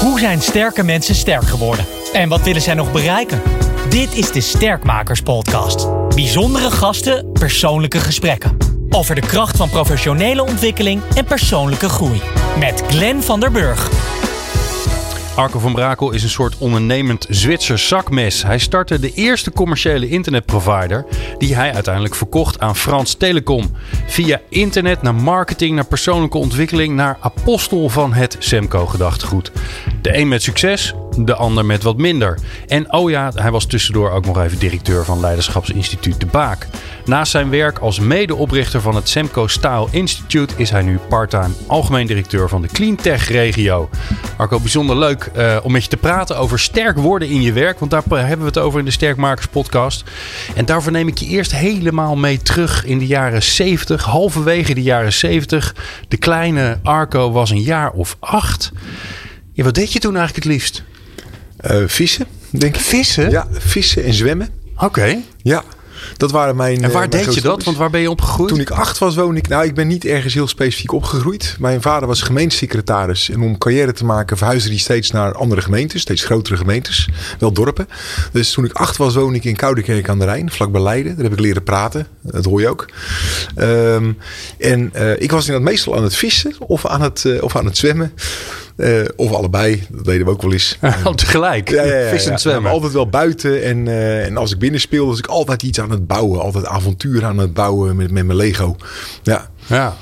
Hoe zijn sterke mensen sterk geworden? En wat willen zij nog bereiken? Dit is de Sterkmakers Podcast. Bijzondere gasten, persoonlijke gesprekken. Over de kracht van professionele ontwikkeling en persoonlijke groei. Met Glenn van der Burg. Arco van Brakel is een soort ondernemend Zwitsers zakmes. Hij startte de eerste commerciële internetprovider die hij uiteindelijk verkocht aan Frans Telecom. Via internet naar marketing, naar persoonlijke ontwikkeling, naar apostel van het Semco-gedachtegoed. De een met succes, de ander met wat minder. En oh ja, hij was tussendoor ook nog even directeur van Leiderschapsinstituut De Baak. Naast zijn werk als medeoprichter van het Semco Style Institute is hij nu parttime algemeen directeur van de Cleantech regio. Marco, bijzonder leuk uh, om met je te praten over sterk worden in je werk, want daar hebben we het over in de Sterkmakers podcast. En daarvoor neem ik je eerst helemaal mee terug in de jaren 70, halverwege de jaren 70. De kleine Arco was een jaar of acht. Ja, wat deed je toen eigenlijk het liefst? Uh, vissen, denk ik. Vissen? Ja, vissen en zwemmen. Oké. Ja. Dat waren mijn. En waar uh, deed je dat? Want waar ben je opgegroeid? Toen ik acht was, woonde ik. Nou, ik ben niet ergens heel specifiek opgegroeid. Mijn vader was gemeentesecretaris. En om carrière te maken, verhuisde hij steeds naar andere gemeentes, steeds grotere gemeentes, wel dorpen. Dus toen ik acht was, woonde ik in Koudekerk aan de Rijn, vlakbij Leiden. Daar heb ik leren praten. Dat hoor je ook. Um, en uh, ik was inderdaad meestal aan het vissen of aan het, uh, of aan het zwemmen. Uh, of allebei, dat deden we ook wel eens. Al tegelijk, ja, ja, ja, vissen en zwemmen. Ja, altijd wel buiten. En, uh, en als ik binnen speelde, was ik altijd iets aan het bouwen. Altijd avontuur aan het bouwen met, met mijn Lego. Ja. ja.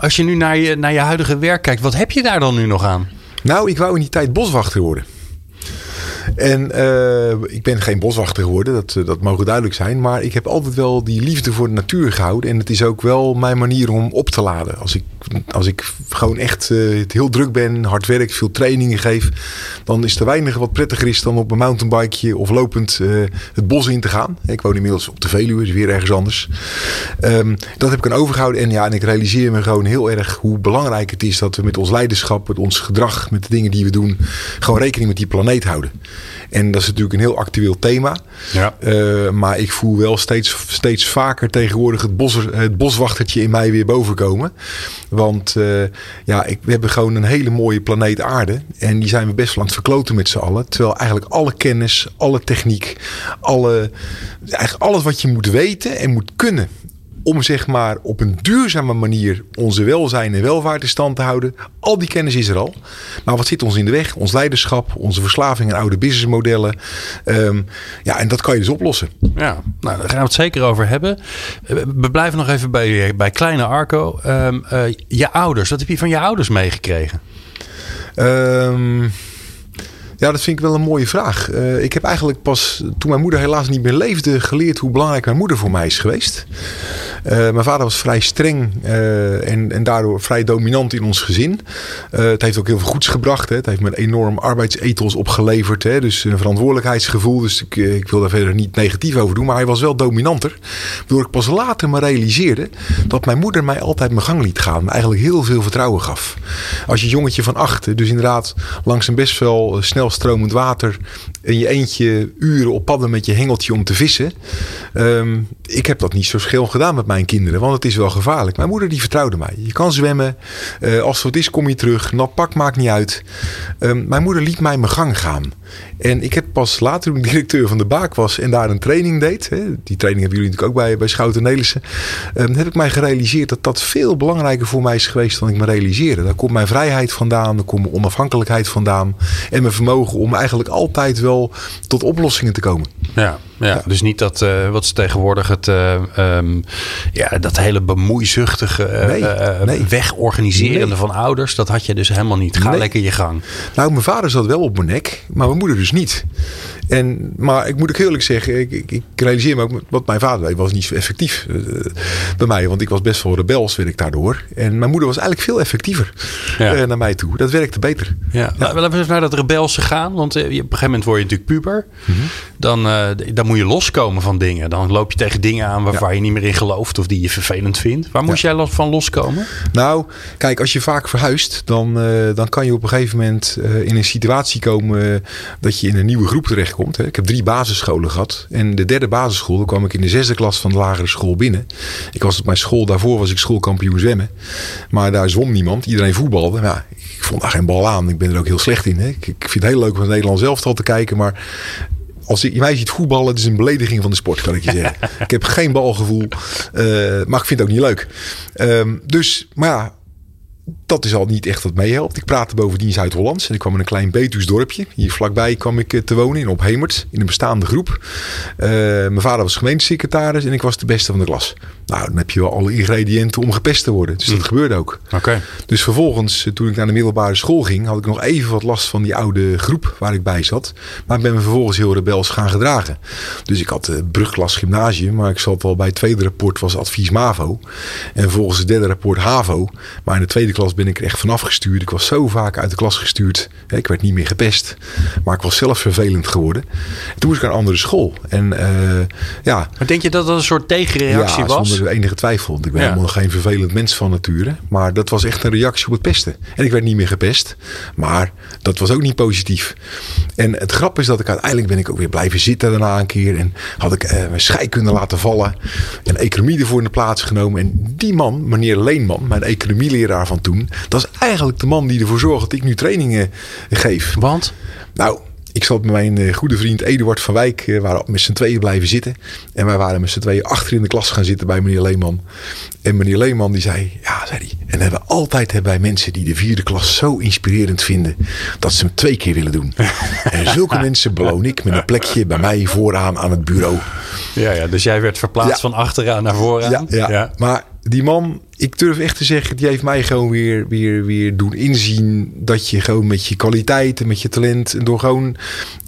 Als je nu naar je, naar je huidige werk kijkt, wat heb je daar dan nu nog aan? Nou, ik wou in die tijd boswachter worden. En uh, ik ben geen boswachter geworden, dat, dat mogen duidelijk zijn. Maar ik heb altijd wel die liefde voor de natuur gehouden. En het is ook wel mijn manier om op te laden. Als ik, als ik gewoon echt uh, heel druk ben, hard werk, veel trainingen geef. Dan is er weinig wat prettiger is dan op een mountainbikeje of lopend het bos in te gaan. Ik woon inmiddels op de Veluwe, is weer ergens anders. Um, dat heb ik aan overgehouden. En ja, en ik realiseer me gewoon heel erg hoe belangrijk het is dat we met ons leiderschap, met ons gedrag, met de dingen die we doen, gewoon rekening met die planeet houden. En dat is natuurlijk een heel actueel thema. Ja. Uh, maar ik voel wel steeds, steeds vaker tegenwoordig het, bos, het boswachtertje in mij weer bovenkomen. Want uh, ja, ik, we hebben gewoon een hele mooie planeet aarde. En die zijn we best wel aan het verkloten met z'n allen. Terwijl eigenlijk alle kennis, alle techniek, alle, eigenlijk alles wat je moet weten en moet kunnen om zeg maar op een duurzame manier onze welzijn en welvaart in stand te houden. Al die kennis is er al. Maar wat zit ons in de weg? Ons leiderschap, onze verslaving en oude businessmodellen. Um, ja, en dat kan je dus oplossen. Ja, nou, daar gaan we het zeker over hebben. We blijven nog even bij, bij kleine Arco. Um, uh, je ouders, wat heb je van je ouders meegekregen? Um, ja, dat vind ik wel een mooie vraag. Uh, ik heb eigenlijk pas toen mijn moeder helaas niet meer leefde geleerd hoe belangrijk mijn moeder voor mij is geweest. Uh, mijn vader was vrij streng uh, en, en daardoor vrij dominant in ons gezin. het heeft ook heel veel goeds gebracht. Hè. Het heeft me een enorm arbeidsethos opgeleverd. Hè. Dus een verantwoordelijkheidsgevoel. Dus ik, ik wil daar verder niet negatief over doen. Maar hij was wel dominanter. Waardoor ik pas later me realiseerde dat mijn moeder mij altijd mijn gang liet gaan. Me eigenlijk heel veel vertrouwen gaf. Als je jongetje van acht, dus inderdaad langs een best wel snel stromend water in je eentje uren op padden met je hengeltje om te vissen. Um, ik heb dat niet zo scheel gedaan met mijn kinderen, want het is wel gevaarlijk. Mijn moeder die vertrouwde mij. Je kan zwemmen. Uh, als het is, kom je terug. Nat pak maakt niet uit. Um, mijn moeder liet mij mijn gang gaan. En ik heb pas later, toen directeur van de Baak was en daar een training deed. Hè, die training hebben jullie natuurlijk ook bij, bij Schouten Nelissen. Um, heb ik mij gerealiseerd dat dat veel belangrijker voor mij is geweest dan ik me realiseerde. Daar komt mijn vrijheid vandaan, daar komt mijn onafhankelijkheid vandaan. En mijn vermogen om eigenlijk altijd wel tot oplossingen te komen. Ja, ja, ja. dus niet dat uh, wat ze tegenwoordig het uh, um, ja, dat hele bemoeizuchtige uh, nee, nee. wegorganiserende nee. van ouders, dat had je dus helemaal niet. Ga lekker je gang. Nou, mijn vader zat wel op mijn nek, maar mijn moeder dus niet. En, maar ik moet ook eerlijk zeggen, ik, ik, ik realiseer me ook, wat mijn vader deed was niet zo effectief bij mij. Want ik was best wel rebels, werd ik daardoor. En mijn moeder was eigenlijk veel effectiever ja. naar mij toe. Dat werkte beter. Ja, ja. Laten we eens naar dat rebelse gaan. Want op een gegeven moment word je natuurlijk puber. Mm -hmm. dan, dan moet je loskomen van dingen. Dan loop je tegen dingen aan waar, ja. waar je niet meer in gelooft of die je vervelend vindt. Waar moest jij van loskomen? Nou, kijk, als je vaak verhuist, dan, dan kan je op een gegeven moment in een situatie komen dat je in een nieuwe groep terechtkomt. Hè. Ik heb drie basisscholen gehad. En de derde basisschool, dan kwam ik in de zesde klas van de lagere school binnen. Ik was op mijn school, daarvoor was ik schoolkampioen zwemmen. Maar daar zwom niemand. Iedereen voetbalde. Ja, ik vond daar geen bal aan. Ik ben er ook heel slecht in. Hè. Ik, ik vind het heel leuk om het Nederlands elftal te kijken. Maar als je mij ziet voetballen, het is een belediging van de sport, kan ik je zeggen. ik heb geen balgevoel, uh, maar ik vind het ook niet leuk. Um, dus, maar ja, dat is al niet echt wat meehelpt. Ik praatte bovendien Zuid-Hollands. En ik kwam in een klein Betuws dorpje. Hier vlakbij kwam ik eh, te wonen in Ophemert. In een bestaande groep. Uh, mijn vader was gemeentesecretaris. En ik was de beste van de klas. Nou, dan heb je wel alle ingrediënten om gepest te worden. Dus dat mm. gebeurde ook. Oké. Dus vervolgens, eh, toen ik naar de middelbare school ging... had ik nog even wat last van die oude groep waar ik bij zat. Maar ik ben me vervolgens heel rebels gaan gedragen. Dus ik had de brugklas gymnasium. Maar ik zat al bij het tweede rapport was advies MAVO. En volgens het derde rapport HAVO. Maar in de tweede klas ben ik er echt vanaf gestuurd. Ik was zo vaak uit de klas gestuurd. Ik werd niet meer gepest. Maar ik was zelf vervelend geworden. toen moest ik naar een andere school. En uh, ja. Maar denk je dat dat een soort tegenreactie ja, was? zonder enige twijfel. Ik ben helemaal geen vervelend mens van nature. Maar dat was echt een reactie op het pesten. En ik werd niet meer gepest. Maar dat was ook niet positief. En het grap is dat ik uiteindelijk ben ik ook weer blijven zitten daarna een keer. En had ik uh, mijn scheikunde laten vallen. En economie ervoor in de plaats genomen. En die man, meneer Leenman, mijn economieleraar van toen. Dat is eigenlijk de man die ervoor zorgt dat ik nu trainingen geef. Want? Nou, ik zat met mijn eh, goede vriend Eduard van Wijk, we eh, waren met z'n tweeën blijven zitten. En wij waren met z'n tweeën achter in de klas gaan zitten bij meneer Leeman. En meneer Leeman die zei, ja, zei hij. En hebben altijd hebben wij mensen die de vierde klas zo inspirerend vinden dat ze hem twee keer willen doen. en zulke mensen beloon ik met een plekje bij mij vooraan aan het bureau. Ja, ja dus jij werd verplaatst van achteraan naar vooraan. Ja, ja. ja. maar die man, ik durf echt te zeggen, die heeft mij gewoon weer, weer, weer doen inzien dat je gewoon met je kwaliteiten, met je talent, en door gewoon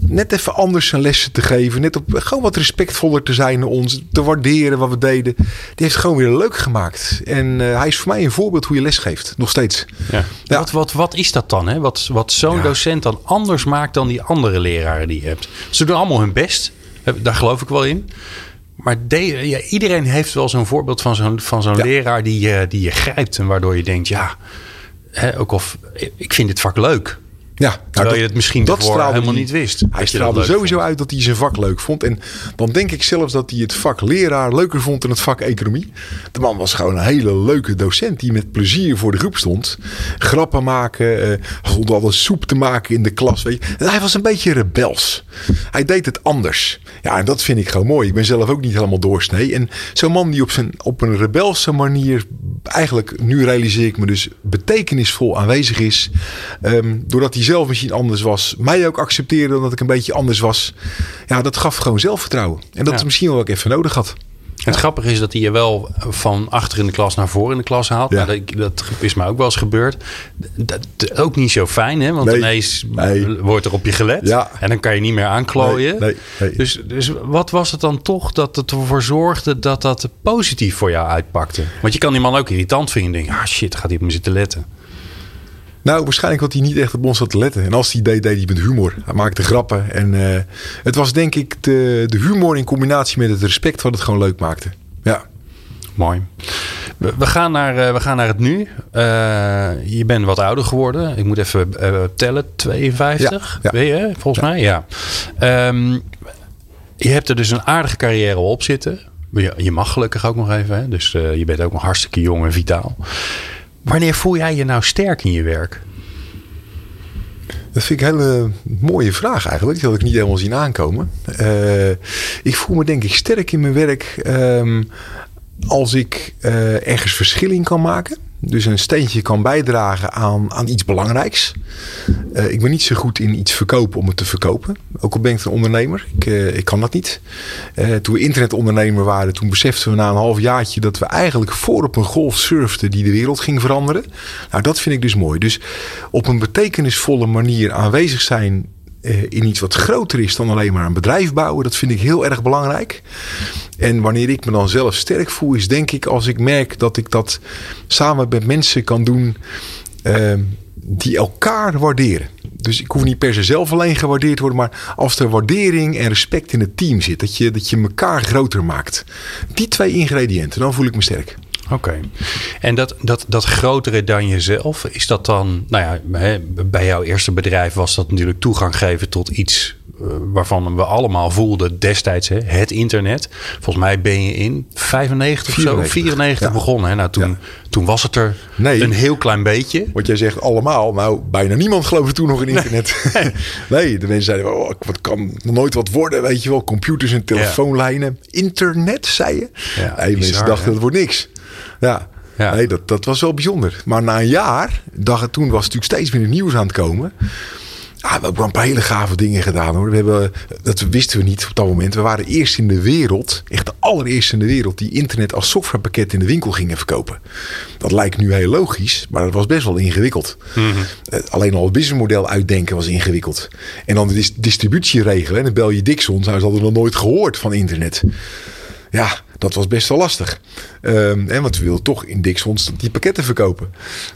net even anders een lessen te geven, net op gewoon wat respectvoller te zijn naar ons, te waarderen wat we deden, die heeft gewoon weer leuk gemaakt. En uh, hij is voor mij een voorbeeld hoe je les geeft, nog steeds. Ja. ja. Wat, wat, wat is dat dan? Hè? Wat, wat zo'n ja. docent dan anders maakt dan die andere leraren die je hebt? Ze doen allemaal hun best, daar geloof ik wel in. Maar ja, iedereen heeft wel zo'n voorbeeld van zo'n van zo'n leraar die, die je grijpt. En waardoor je denkt, ja, hè, ook of ik vind dit vak leuk. Ja, nou, terwijl dat, je het misschien dat helemaal niet wist. Hij straalde sowieso uit dat hij zijn vak leuk vond. En dan denk ik zelfs dat hij het vak leraar leuker vond dan het vak economie. De man was gewoon een hele leuke docent die met plezier voor de groep stond. Grappen maken, uh, stond altijd soep te maken in de klas. Weet je. En hij was een beetje rebels. Hij deed het anders. Ja, en dat vind ik gewoon mooi. Ik ben zelf ook niet helemaal doorsnee. En zo'n man die op, zijn, op een rebelse manier, eigenlijk nu realiseer ik me dus, betekenisvol aanwezig is. Um, doordat hij zelf misschien anders was. Mij ook accepteerde omdat ik een beetje anders was. Ja, dat gaf gewoon zelfvertrouwen. En dat is misschien wel wat ik even nodig had. Het grappige is dat hij je wel van achter in de klas naar voren in de klas haalt. Ja. dat, dat, is mij ook wel eens gebeurd. Dat, ook niet zo fijn, hè? Want ineens wordt er op je gelet. Ja. En dan kan je niet meer aanklooien. Nee, dus, dus wat was het dan toch dat het ervoor zorgde dat dat positief voor jou uitpakte? Want je kan die man ook irritant vinden. Denk, ah shit, gaat hij op me zitten letten. Nou, waarschijnlijk had hij niet echt op ons zat te letten. En als hij deed, deed hij met humor. Hij maakte grappen. En uh, het was denk ik de, de humor in combinatie met het respect wat het gewoon leuk maakte. Ja. Mooi. We, we gaan, naar, uh, we gaan naar het nu. Uh, je bent wat ouder geworden. Ik moet even tellen. 52 ja, ja. ben je, volgens ja. mij? Ja. Um, je hebt er dus een aardige carrière op zitten. Je, je mag gelukkig ook nog even. Hè? Dus je bent ook nog hartstikke jong en vitaal. Wanneer voel jij je nou sterk in je werk? Dat vind ik een hele mooie vraag eigenlijk. Die had ik niet helemaal zien aankomen. Uh, ik voel me denk ik sterk in mijn werk um, als ik uh, ergens verschil in kan maken dus een steentje kan bijdragen aan, aan iets belangrijks. Uh, ik ben niet zo goed in iets verkopen om het te verkopen. Ook al ben ik een ondernemer. Ik, uh, ik kan dat niet. Uh, toen we internetondernemer waren, toen beseften we na een half jaartje dat we eigenlijk voor op een golf surfden die de wereld ging veranderen. Nou, dat vind ik dus mooi. Dus op een betekenisvolle manier aanwezig zijn in iets wat groter is dan alleen maar een bedrijf bouwen. Dat vind ik heel erg belangrijk. En wanneer ik me dan zelf sterk voel, is denk ik als ik merk dat ik dat samen met mensen kan doen uh, die elkaar waarderen. Dus ik hoef niet per se zelf alleen gewaardeerd te worden, maar als er waardering en respect in het team zit, dat je, dat je elkaar groter maakt. Die twee ingrediënten, dan voel ik me sterk. Oké. En dat, dat, dat grotere dan jezelf, is dat dan, nou ja, bij jouw eerste bedrijf was dat natuurlijk toegang geven tot iets waarvan we allemaal voelden destijds hè, het internet. Volgens mij ben je in 95 of zo, 94 begonnen. Hè? Nou, toen, toen was het er Nee. een heel klein beetje. Wat jij zegt allemaal, nou bijna niemand geloofde toen nog in internet. Nee, de mensen zeiden, oh, wat kan nog nooit wat worden, weet je wel. Computers en telefoonlijnen. Internet, zei je? Ja, mensen dachten, dat wordt niks. Ja, Ja. nee, dat, dat was wel bijzonder. Maar na een jaar, dacht, toen was het natuurlijk steeds meer nieuws aan het komen. Ja, we hebben een paar hele gave dingen gedaan hoor. We hebben, dat wisten we niet op dat moment. We waren eerst in de wereld, echt de allereerste in de wereld, die internet als softwarepakket in de winkel gingen verkopen. Dat lijkt nu heel logisch, maar dat was best wel ingewikkeld. Eh, Alleen al het businessmodel uitdenken was ingewikkeld. En dan de dis- distributie regelen. En dan bel je Dixon, ze hadden nog nooit gehoord van internet. Ja, dat was best wel lastig. Ehm, en want we wilden toch in Dixons die pakketten verkopen.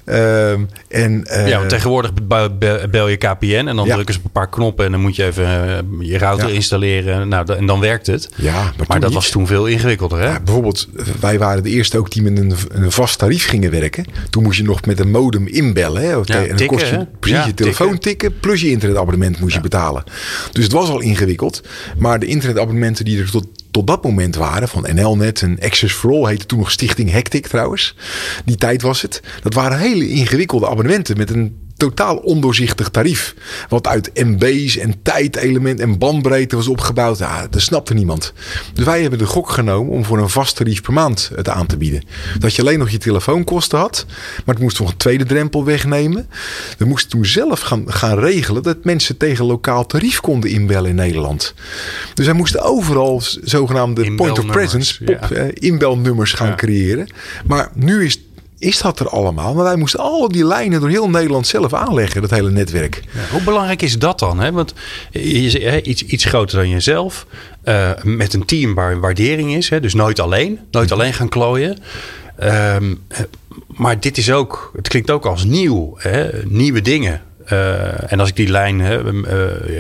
Ehm, en, eh, Ja, want tegenwoordig be- be- bel je KPN en dan Ja. drukken ze op een paar knoppen en dan moet je even eh, je router Ja. installeren. Nou, en dan werkt het. Ja, maar, dat niet. was toen veel ingewikkelder, hè? Ja, bijvoorbeeld, wij waren de eerste ook die met een, een vast tarief gingen werken. Toen moest je nog met een modem inbellen. Hè? Of en dan tikken, kost je hè? precies je telefoon tikken. plus je internetabonnement moest je betalen. Dus het was al ingewikkeld. Maar de internetabonnementen die er tot, tot dat moment waren, van NLNet en Access for All, heette toen nog Stichting Hectic trouwens. Die tijd was het. Dat waren hele ingewikkelde abonnementen met een totaal ondoorzichtig tarief. Wat uit MB's en tijdelement en bandbreedte was opgebouwd. Ja, dat snapte niemand. Dus wij hebben de gok genomen om voor een vast tarief per maand het aan te bieden. Dat je alleen nog je telefoonkosten had. Maar het moest nog een tweede drempel wegnemen. We moesten toen zelf gaan, gaan regelen dat mensen tegen lokaal tarief konden inbellen in Nederland. Dus wij moesten overal zogenaamde point of presence, pop, ja. eh, inbelnummers gaan Ja. creëren. Maar nu is is dat er allemaal. Maar wij moesten al die lijnen door heel Nederland zelf aanleggen, dat hele netwerk. Ja, hoe belangrijk is dat dan? Hè? Want je, iets, iets groter dan jezelf. eh, met een team waar waardering is. Hè? Dus nooit alleen. Nooit alleen gaan klooien. Ehm, eh, maar dit is ook, het klinkt ook als nieuw. Hè? Nieuwe dingen. Eh, en als ik die lijn, hè,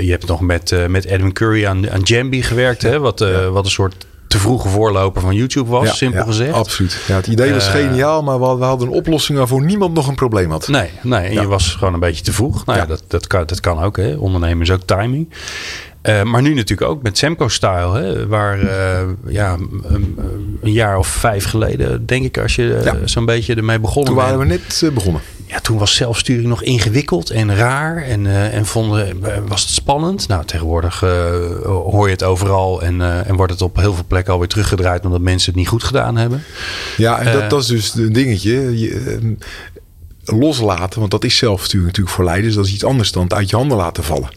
je hebt nog met, met Edwin Curry aan, aan Jambi gewerkt. Hè? Wat, wat een soort te vroege voorloper van YouTube was, Ja, simpel ja, gezegd. Absoluut. Ja, het idee was Eh, geniaal, maar we hadden, een oplossing waarvoor niemand nog een probleem had. Nee, nee en Ja. je was gewoon een beetje te vroeg. Nou ja, dat, dat, kan, dat kan ook. Hè. Ondernemen is ook timing. Eh, maar nu natuurlijk ook met Semco Style. Hè, waar eh, ja, een, een jaar of vijf geleden, denk ik, als je zo'n beetje ermee begonnen Toen waren we net begonnen. Ja, toen was zelfsturing nog ingewikkeld en raar. En, eh, en vonden, eh, was het spannend. Nou, tegenwoordig eh, hoor je het overal. En, en wordt het op heel veel plekken alweer teruggedraaid. Omdat mensen het niet goed gedaan hebben. Ja, en dat, dat is dus een dingetje. Je, eh, loslaten, want dat is zelfsturing natuurlijk voor leiders. Dat is iets anders dan het uit je handen laten vallen.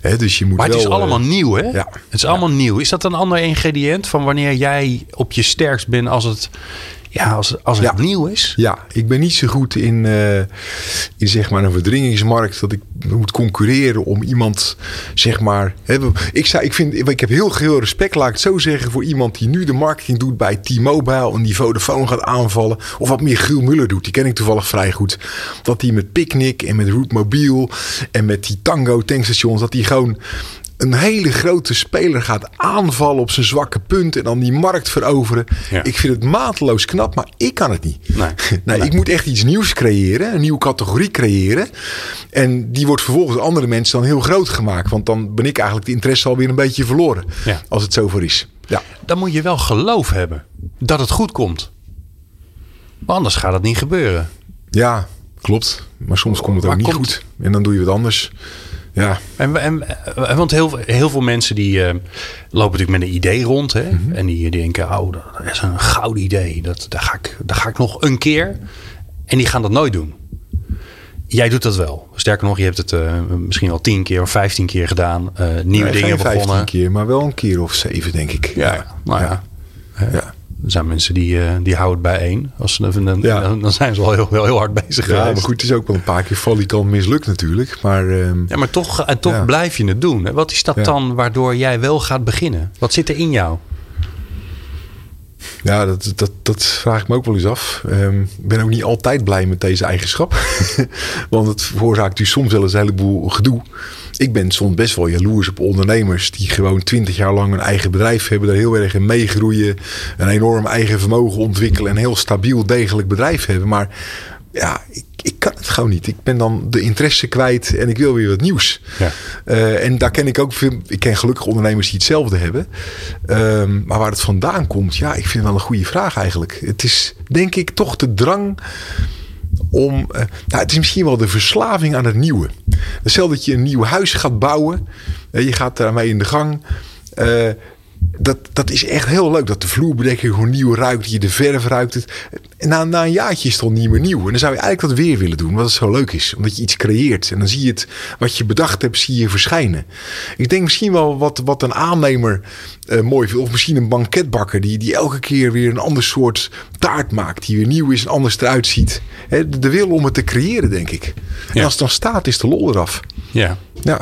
Hè, dus je moet Maar het wel, is allemaal nieuw, hè? ja. Het is allemaal nieuw. Is dat een ander ingrediënt van wanneer jij op je sterkst bent als het, ja, als, als het Ja. nieuw is? Ja, ik ben niet zo goed in, eh, in zeg maar een verdringingsmarkt dat ik moet concurreren om iemand, zeg maar. Hè, ik, zou, ik, vind, ik heb heel veel respect, laat ik het zo zeggen, voor iemand die nu de marketing doet bij T-Mobile en die Vodafone gaat aanvallen. Of wat meer Giel Muller doet, die ken ik toevallig vrij goed. Dat die met Picnic en met Route Mobiel en met die Tango tankstations, dat die gewoon een hele grote speler gaat aanvallen op zijn zwakke punt en dan die markt veroveren. Ja. Ik vind het mateloos knap, maar ik kan het niet. Nee. Nee, ik moet echt iets nieuws creëren, een nieuwe categorie creëren. En die wordt vervolgens andere mensen dan heel groot gemaakt. Want dan ben ik eigenlijk de interesse alweer een beetje verloren. Ja. Als het zover is. Ja, Dan moet je wel geloof hebben dat het goed komt. Maar anders gaat het niet gebeuren. ja klopt. Maar soms komt het ook niet komt- goed. En dan doe je wat anders. Ja, En, en, want heel, heel veel mensen die eh, lopen natuurlijk met een idee rond. Hè? Mhm. En die, die denken, oh, dat is een gouden idee. Dat, daar, ga ik, daar ga ik nog een keer. En die gaan dat nooit doen. Jij doet dat wel. Sterker nog, je hebt het eh, misschien wel tien keer of vijftien keer gedaan. eh, nieuwe Nee, dingen geen 15 begonnen. keer, maar wel een keer of zeven, denk ik. Ja, nou ja. ja. Er zijn mensen die, eh, die houden het bij één. Als ze, dan, Ja. dan, dan zijn ze wel heel, wel heel hard bezig Ja, geweest. maar goed, het is ook wel een paar keer valikant mislukt natuurlijk. Maar ehm, Ja, maar toch, en toch Ja. blijf je het doen. Wat is dat Ja. dan waardoor jij wel gaat beginnen? Wat zit er in jou? Ja, dat, dat, dat vraag ik me ook wel eens af. Ehm, Ik ben ook niet altijd blij met deze eigenschap. Want het veroorzaakt u soms wel eens een heleboel gedoe. Ik ben soms best wel jaloers op ondernemers die gewoon twintig jaar lang een eigen bedrijf hebben, daar heel erg in meegroeien, een enorm eigen vermogen ontwikkelen en een heel stabiel, degelijk bedrijf hebben. Maar ja, ik, ik kan het gewoon niet. Ik ben dan de interesse kwijt en ik wil weer wat nieuws. Ja. Uh, en daar ken ik ook veel. Ik ken gelukkig ondernemers die hetzelfde hebben. Um, maar waar het vandaan komt, ja, ik vind het wel een goede vraag eigenlijk. Het is denk ik toch de drang om. Uh, nou, het is misschien wel de verslaving aan het nieuwe. Stel dat je een nieuw huis gaat bouwen. Uh, je gaat daarmee in de gang. Dat, dat is echt heel leuk. Dat de vloerbedekking gewoon nieuw ruikt. Dat je de verf ruikt. Het. Na, na een jaartje is het al niet meer nieuw. En dan zou je eigenlijk dat weer willen doen. Wat het zo leuk is. Omdat je iets creëert. En dan zie je het. Wat je bedacht hebt, zie je verschijnen. Ik denk misschien wel wat, wat een aannemer uh, mooi vindt. Of misschien een banketbakker. Die, die elke keer weer een ander soort taart maakt. Die weer nieuw is en anders eruit ziet. He, de, de wil om het te creëren, denk ik. En als het dan staat, is de lol eraf. Ja. Ja.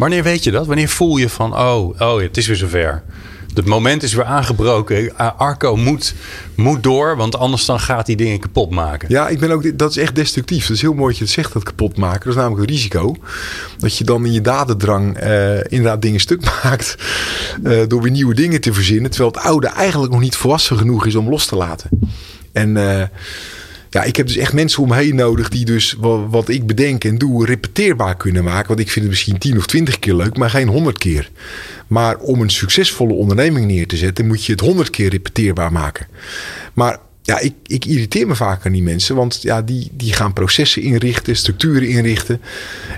Wanneer weet je dat? Wanneer voel je van, oh, oh het is weer zover. Het moment is weer aangebroken. Ah, Arco moet, moet door, want anders dan gaat hij dingen kapot maken. Ja, ik ben ook, dat is echt destructief. Dat is heel mooi dat je het zegt, dat kapot maken. Dat is namelijk het risico. Dat je dan in je dadendrang uh, inderdaad dingen stuk maakt. Uh, door weer nieuwe dingen te verzinnen. Terwijl het oude eigenlijk nog niet volwassen genoeg is om los te laten. En ja, ik heb dus echt mensen om me heen nodig die dus wat, wat, ik bedenk en doe repeteerbaar kunnen maken. Want ik vind het misschien 10 of 20 keer leuk, maar geen 100 keer. Maar om een succesvolle onderneming neer te zetten, moet je het 100 keer repeteerbaar maken. Maar ja, ik, ik irriteer me vaak aan die mensen, want ja, die, die gaan processen inrichten, structuren inrichten.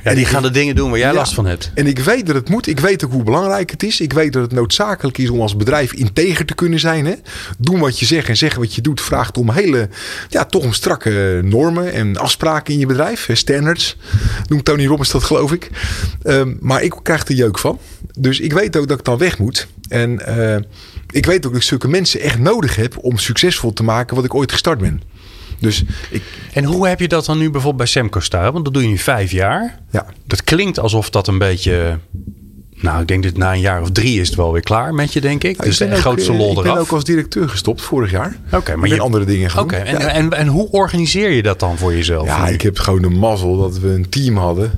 Ja, en die gaan de dingen doen waar jij ja, last van hebt. En ik weet dat het moet. Ik weet ook hoe belangrijk het is. Ik weet dat het noodzakelijk is om als bedrijf integer te kunnen zijn. Hè? Doen wat je zegt en zeggen wat je doet vraagt om hele, ja, toch om strakke normen en afspraken in je bedrijf. Standards, noemt Tony Robbins dat geloof ik. Um, maar ik krijg er jeuk van. Dus ik weet ook dat ik dan weg moet. En uh, ik weet ook dat ik zulke mensen echt nodig heb om succesvol te maken wat ik ooit gestart ben. Dus ik... En hoe heb je dat dan nu bijvoorbeeld bij Semco staan? Want dat doe je nu vijf jaar. Ja. Dat klinkt alsof dat een beetje... Nou, ik denk dat na een jaar of drie is het wel weer klaar met je, denk ik. Ja, dus ik de grootste lol Ik eraf. ben ook als directeur gestopt vorig jaar. Oké, okay, maar je andere dingen gaan Oké, en, ja. en, en hoe organiseer je dat dan voor jezelf? Ja, ik heb gewoon de mazzel dat we een team hadden.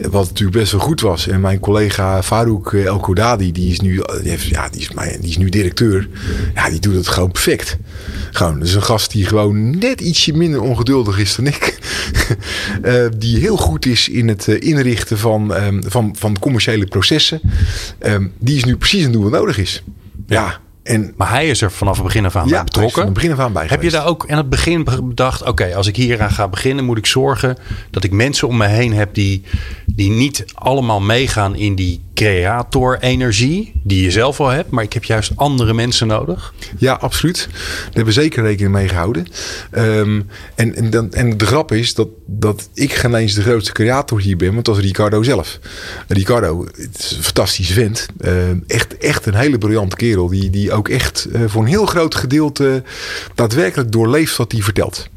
Wat natuurlijk best wel goed was. En mijn collega Farouk El Kodadi, die is nu, die heeft, ja, die is, mijn, die is nu directeur. Ja, die doet het gewoon perfect. Gewoon, dat is een gast die gewoon net ietsje minder ongeduldig is dan ik. uh, die heel goed is in het inrichten van, um, van, van commerciële processen. Um, die is nu precies aan het doen wat nodig is. Ja. En, maar hij is er vanaf het begin af aan ja, bij betrokken. Van het begin af aan bij Heb je daar ook aan het begin bedacht: oké, okay, als ik hier aan ga beginnen, moet ik zorgen dat ik mensen om me heen heb die, die niet allemaal meegaan in die creator-energie die je zelf al hebt, maar ik heb juist andere mensen nodig? Ja, absoluut. Daar hebben we zeker rekening mee gehouden. Um, en, en, dan, en de grap is dat, dat ik geen eens de grootste creator hier ben, want dat is Ricardo zelf. Ricardo, het is een fantastische vent. Uh, echt, echt een hele briljante kerel, die, die ook echt uh, voor een heel groot gedeelte daadwerkelijk doorleeft wat hij vertelt.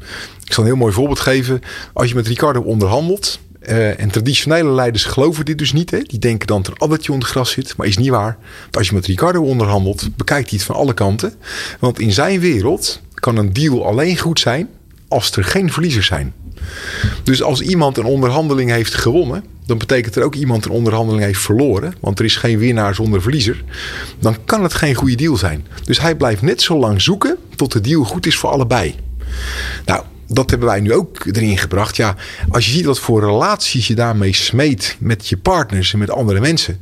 Ik zal een heel mooi voorbeeld geven. Als je met Ricardo onderhandelt, uh, en traditionele leiders geloven dit dus niet. Hè? Die denken dan dat er addertje onder gras zit. Maar is niet waar. Als je met Ricardo onderhandelt, bekijkt hij het van alle kanten. Want in zijn wereld kan een deal alleen goed zijn als er geen verliezers zijn. Dus als iemand een onderhandeling heeft gewonnen, dan betekent er ook iemand een onderhandeling heeft verloren. Want er is geen winnaar zonder verliezer. Dan kan het geen goede deal zijn. Dus hij blijft net zo lang zoeken tot de deal goed is voor allebei. Nou, dat hebben wij nu ook erin gebracht. Ja, als je ziet wat voor relaties je daarmee smeet met je partners en met andere mensen.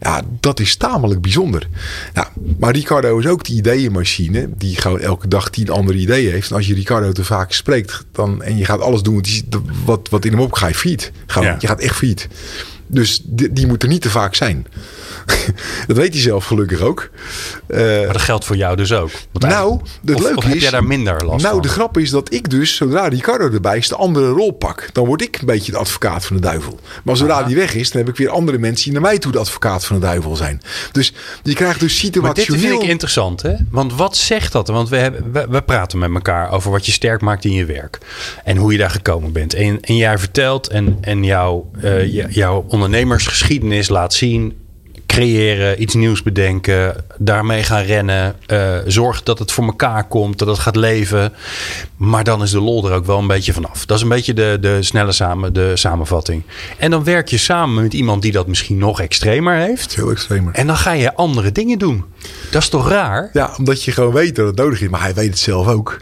Ja, dat is tamelijk bijzonder. Nou, maar Ricardo is ook die ideeënmachine die gewoon elke dag tien andere ideeën heeft. En als je Ricardo te vaak spreekt dan, en je gaat alles doen wat, wat in hem opgaat, ga je ja. Je gaat echt failliet. Dus die, die moet er niet te vaak zijn. dat weet hij zelf gelukkig ook. Uh, maar dat geldt voor jou dus ook. Nou, het of, leuke of is... heb jij daar minder last nou, van? de grap is dat ik dus, zodra Ricardo erbij is, de andere rol pak. Dan word ik een beetje de advocaat van de duivel. Maar zodra Aha. die weg is, dan heb ik weer andere mensen die naar mij toe de advocaat van de duivel zijn. Dus je krijgt dus situationeel... Maar dit vind ik interessant, hè? Want wat zegt dat? Want we, hebben, we, we, praten met elkaar over wat je sterk maakt in je werk. En hoe je daar gekomen bent. En, en jij vertelt en, en jouw, uh, jouw ondernemersgeschiedenis laat zien creëren, iets nieuws bedenken, daarmee gaan rennen, uh, zorgen dat het voor elkaar komt, dat het gaat leven. Maar dan is de lol er ook wel een beetje vanaf. Dat is een beetje de, de snelle samen, de samenvatting. En dan werk je samen met iemand die dat misschien nog extremer heeft. Heel extremer. En dan ga je andere dingen doen. Dat is toch raar? Ja, omdat je gewoon weet dat het nodig is. Maar hij weet het zelf ook.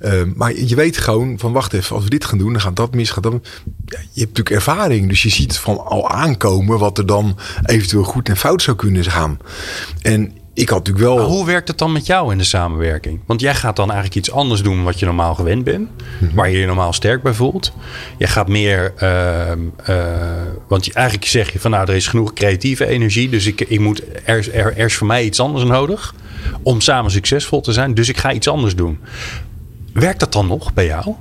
Uh, maar je weet gewoon van wacht even, als we dit gaan doen, dan gaat dat mis. Gaat dat... Je hebt natuurlijk ervaring. Dus je ziet van al aankomen wat er dan eventueel goed en fout zou kunnen gaan. En ik had natuurlijk wel. Maar hoe werkt het dan met jou in de samenwerking? Want jij gaat dan eigenlijk iets anders doen wat je normaal gewend bent, Mhm. waar je je normaal sterk bij voelt. Je gaat meer, uh, uh, want je, eigenlijk zeg je van nou, er is genoeg creatieve energie, dus ik, ik moet, er, er, er is voor mij iets anders nodig om samen succesvol te zijn, dus ik ga iets anders doen. Werkt dat dan nog bij jou?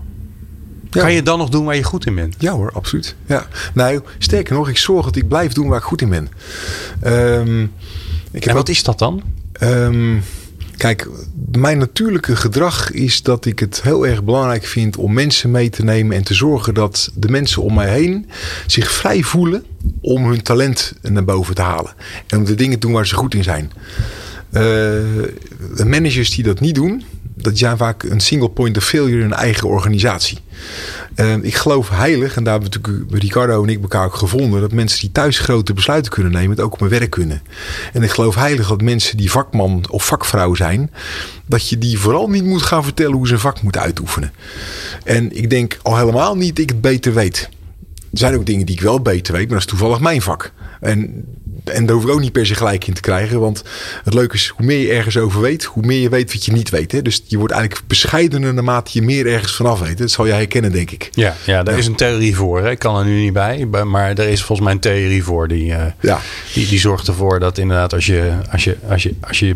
Ja. Kan je dan nog doen waar je goed in bent? Ja hoor, absoluut. Ja. Nou, sterker nog, ik zorg dat ik blijf doen waar ik goed in ben. Ehm, ik En ook- wat is dat dan? Ehm, kijk, mijn natuurlijke gedrag is dat ik het heel erg belangrijk vind om mensen mee te nemen en te zorgen dat de mensen om mij heen zich vrij voelen om hun talent naar boven te halen. En om de dingen te doen waar ze goed in zijn. Eh, de managers die dat niet doen, dat zijn vaak een single point of failure in een eigen organisatie. Eh, ik geloof heilig, en daar hebben natuurlijk Ricardo en ik elkaar ook gevonden, dat mensen die thuis grote besluiten kunnen nemen, het ook op hun werk kunnen. En ik geloof heilig dat mensen die vakman of vakvrouw zijn, dat je die vooral niet moet gaan vertellen hoe ze een vak moet uitoefenen. En ik denk al helemaal niet dat ik het beter weet. Er zijn ook dingen die ik wel beter weet, maar dat is toevallig mijn vak. En, en daar hoef ik ook niet per se gelijk in te krijgen. Want het leuke is, hoe meer je ergens over weet, hoe meer je weet wat je niet weet. Hè? Dus je wordt eigenlijk bescheidener naarmate je meer ergens vanaf weet. Dat zal jij herkennen, denk ik. Ja, ja daar is een theorie voor. Hè. Ik kan er nu niet bij, maar er is volgens mij een theorie voor die, eh, Ja. die, die zorgt ervoor dat inderdaad als je, als je, als je, als je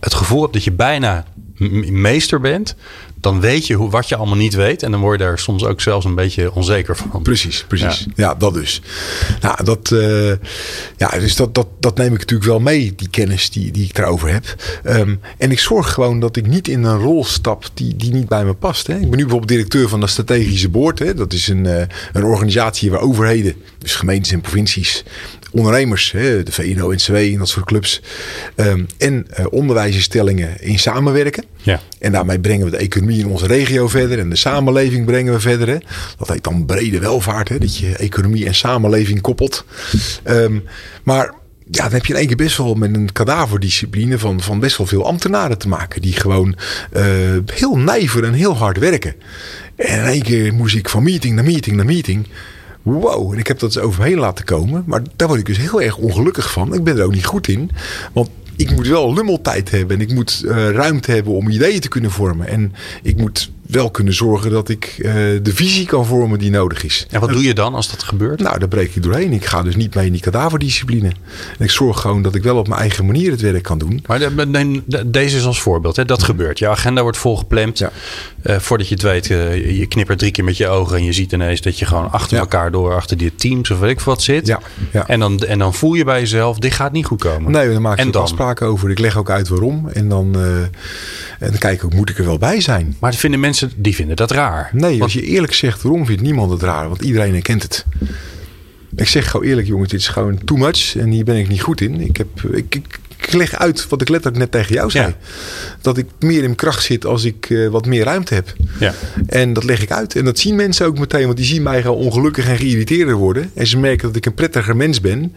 het gevoel hebt dat je bijna meester bent, dan weet je hoe, wat je allemaal niet weet. En dan word je daar soms ook zelfs een beetje onzeker van. Precies, precies. Ja, dat dus. Nou, dat, eh, ja, dus dat, dat, dat neem ik natuurlijk wel mee, die kennis die, die ik daarover heb. Ehm, en ik zorg gewoon dat ik niet in een rol stap die, die niet bij me past. Hè. Ik ben nu bijvoorbeeld directeur van de Strategische Boord. Hè. Dat is een, eh, een organisatie waar overheden, dus gemeentes en provincies, ondernemers, hè, de VNO, NCW en dat soort clubs, ehm, en eh, onderwijsinstellingen in samenwerken. Ja. En daarmee brengen we de economie in onze regio verder en de samenleving brengen we verder. Hè. Dat heet dan brede welvaart, hè, dat je economie en samenleving koppelt. Ehm, maar ja, dan heb je in één keer best wel met een kadaverdiscipline van, van best wel veel ambtenaren te maken. Die gewoon eh, heel nijver en heel hard werken. En in één keer moest ik van meeting naar meeting naar meeting. Wow, en ik heb dat eens over me heen laten komen. Maar daar word ik dus heel erg ongelukkig van. Ik ben er ook niet goed in. Want ik moet wel lummeltijd hebben. En ik moet eh, ruimte hebben om ideeën te kunnen vormen. En ik moet wel kunnen zorgen dat ik eh, de visie kan vormen die nodig is. En wat doe je dan als dat gebeurt? Nou, daar breek ik doorheen. Ik ga dus niet mee in die kadaverdiscipline. En ik zorg gewoon dat ik wel op mijn eigen manier het werk kan doen. Maar de- de- de- deze is als voorbeeld. Hè? Dat gebeurt. Je agenda wordt volgepland. Ja. Eh, voordat je het weet, eh, je- knippert drie keer met je ogen. En je ziet ineens dat je gewoon achter Ja. elkaar door, achter die teams of weet ik wat zit. Ja, ja. En, dan, en dan voel je bij jezelf, dit gaat niet goed komen. Nee, dan maak ik afspraken over. Ik leg ook uit waarom. En dan, eh, en dan kijk ik ook, moet ik er wel bij zijn? Maar vinden mensen, die vinden dat raar. Nee, als je eerlijk zegt waarom, vindt niemand het raar. Want iedereen herkent het. Ik zeg gewoon eerlijk, jongens, dit is gewoon too much. En hier ben ik niet goed in. Ik, heb, ik, ik, ik leg uit wat ik letterlijk net tegen jou zei. Ja. Dat ik meer in kracht zit als ik eh, wat meer ruimte heb. Ja. En dat leg ik uit. En dat zien mensen ook meteen. Want die zien mij gewoon ongelukkig en geïrriteerder worden. En ze merken dat ik een prettiger mens ben.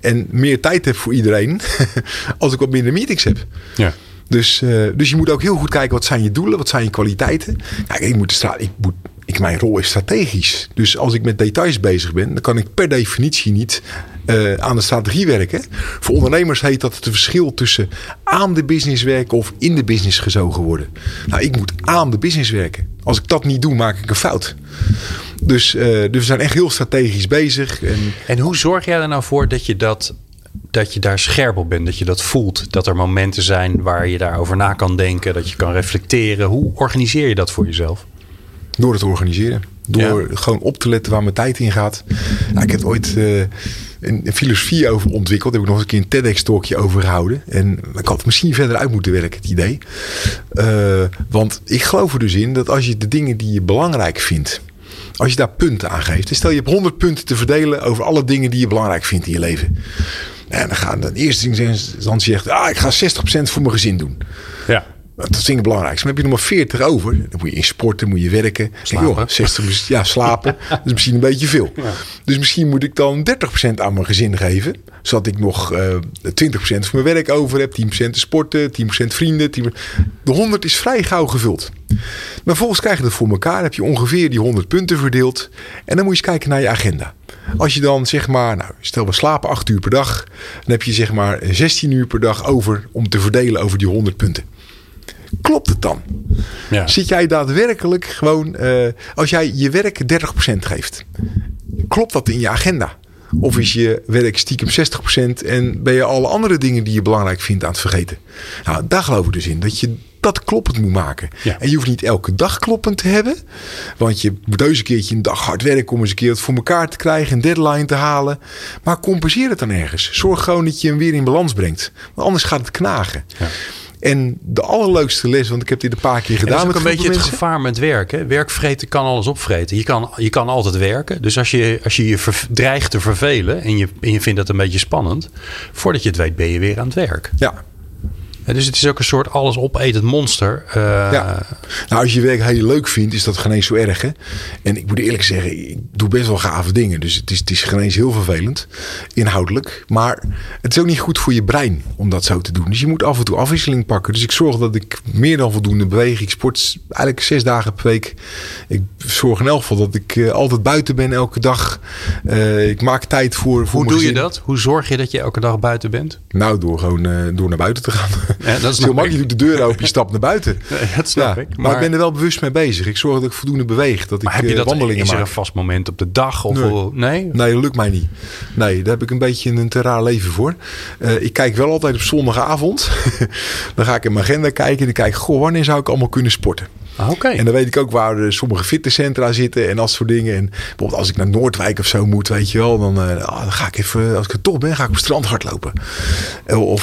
En meer tijd heb voor iedereen. als ik wat minder meetings heb. Ja. Dus, eh, dus je moet ook heel goed kijken wat zijn je doelen, wat zijn je kwaliteiten. Kijk, ik moet ik moet, ik, mijn rol is strategisch. Dus als ik met details bezig ben, dan kan ik per definitie niet eh, aan de strategie werken. Voor ondernemers heet dat het verschil tussen aan de business werken of in de business gezogen worden. Nou, ik moet aan de business werken. Als ik dat niet doe, maak ik een fout. Dus, eh, dus we zijn echt heel strategisch bezig. En En hoe zorg jij er nou voor dat je dat dat je daar scherp op bent, dat je dat voelt, dat er momenten zijn waar je daarover na kan denken, dat je kan reflecteren. Hoe organiseer je dat voor jezelf? Door het te organiseren. Door gewoon op te letten waar mijn tijd in gaat. Nou, ik heb ooit eh, een, een filosofie over ontwikkeld. Daar heb ik nog eens een keer een TEDx-talkje over gehouden. En ik had het misschien verder uit moeten werken, het idee. Eh, want ik geloof er dus in dat als je de dingen die je belangrijk vindt... Als je daar punten aan geeft. Dus stel je hebt 100 punten te verdelen over alle dingen die je belangrijk vindt in je leven. En dan gaan dan eerst dan zegt, ah, ik ga 60% voor mijn gezin doen. Ja. Dat is het belangrijkste. Dan heb je nog maar 40 over. Dan moet je in sporten, moet je werken. Slapen. Joh, 60, ja, slapen. dat is misschien een beetje veel. Dus misschien moet ik dan 30% aan mijn gezin geven. Zodat ik nog uh, 20% voor mijn werk over heb. 10% te sporten, 10% vrienden. 10%. De 100 is vrij gauw gevuld. Maar volgens krijg je dat voor elkaar. heb je ongeveer die 100 punten verdeeld. En dan moet je eens kijken naar je agenda. Als je dan zeg maar, nou, stel we slapen 8 uur per dag. Dan heb je zeg maar 16 uur per dag over om te verdelen over die 100 punten. Klopt het dan? Ja. Zit jij daadwerkelijk gewoon, uh, als jij je werk 30% geeft, klopt dat in je agenda? Of is je werk stiekem 60% en ben je alle andere dingen die je belangrijk vindt aan het vergeten? Nou, daar geloof ik dus in. Dat je dat kloppend moet maken. Ja. En je hoeft niet elke dag kloppend te hebben. Want je moet deze keertje een dag hard werken om eens een keer het voor elkaar te krijgen. Een deadline te halen. Maar compenseer het dan ergens. Zorg gewoon dat je hem weer in balans brengt. Want anders gaat het knagen. Ja. En de allerleukste les, want ik heb dit een paar keer gedaan. Dat is ook een beetje het gevaar met werken. Werkvreten kan alles opvreten. Je kan, je kan altijd werken. Dus als je als je, je dreigt te vervelen en je, en je vindt dat een beetje spannend, voordat je het weet ben je weer aan het werk. Ja, dus het is ook een soort alles opetend monster. Uh, ja. Nou, als je werk heel leuk vindt, is dat geen eens zo erg. Hè? En ik moet eerlijk zeggen, ik doe best wel gave dingen. Dus het is, het is geen eens heel vervelend, inhoudelijk. Maar het is ook niet goed voor je brein om dat zo te doen. Dus je moet af en toe afwisseling pakken. Dus ik zorg dat ik meer dan voldoende beweeg. Ik sport eigenlijk zes dagen per week. Ik zorg in elk geval dat ik uh, altijd buiten ben elke dag. Uh, ik maak tijd voor, voor Hoe doe je dat? Hoe zorg je dat je elke dag buiten bent? Nou, door gewoon door naar buiten te gaan. Ja, dat is heel makkelijk. Je doet de deur open, je stapt naar buiten. dat snap ja, ik. Maar... maar... ik ben er wel bewust mee bezig. Ik zorg dat ik voldoende beweeg. Dat maar ik heb je dat, wandelingen is er een vast moment op de dag? Of nee. nee? nee? dat lukt mij niet. Nee, daar heb ik een beetje een te raar leven voor. Uh, ik kijk wel altijd op zondagavond. dan ga ik in mijn agenda kijken. En dan kijk ik, goh, wanneer zou ik allemaal kunnen sporten? Ah, en dan weet ik ook waar sommige fitnesscentra zitten en dat soort dingen. En bijvoorbeeld als ik naar Noordwijk of zo moet, weet je wel, dan, uh, dan ga ik even, als ik er toch ben, ga ik op het strand hardlopen.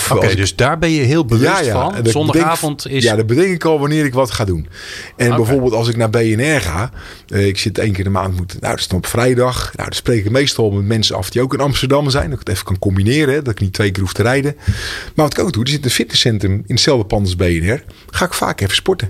Oké, dus daar ben je heel bewust ja, ja. van. Zondagavond is. Ja, dat bedenk ik al wanneer ik wat ga doen. En okay. bijvoorbeeld als ik naar BNR ga, uh, ik zit één keer de maand moeten, nou, dat is dan op vrijdag. Nou, dan spreek ik meestal met mensen af die ook in Amsterdam zijn. Dat ik het even kan combineren, hè, dat ik niet twee keer hoef te rijden. Maar wat ik ook doe, er zit een fitnesscentrum in hetzelfde pand als BNR. Ga ik vaak even sporten.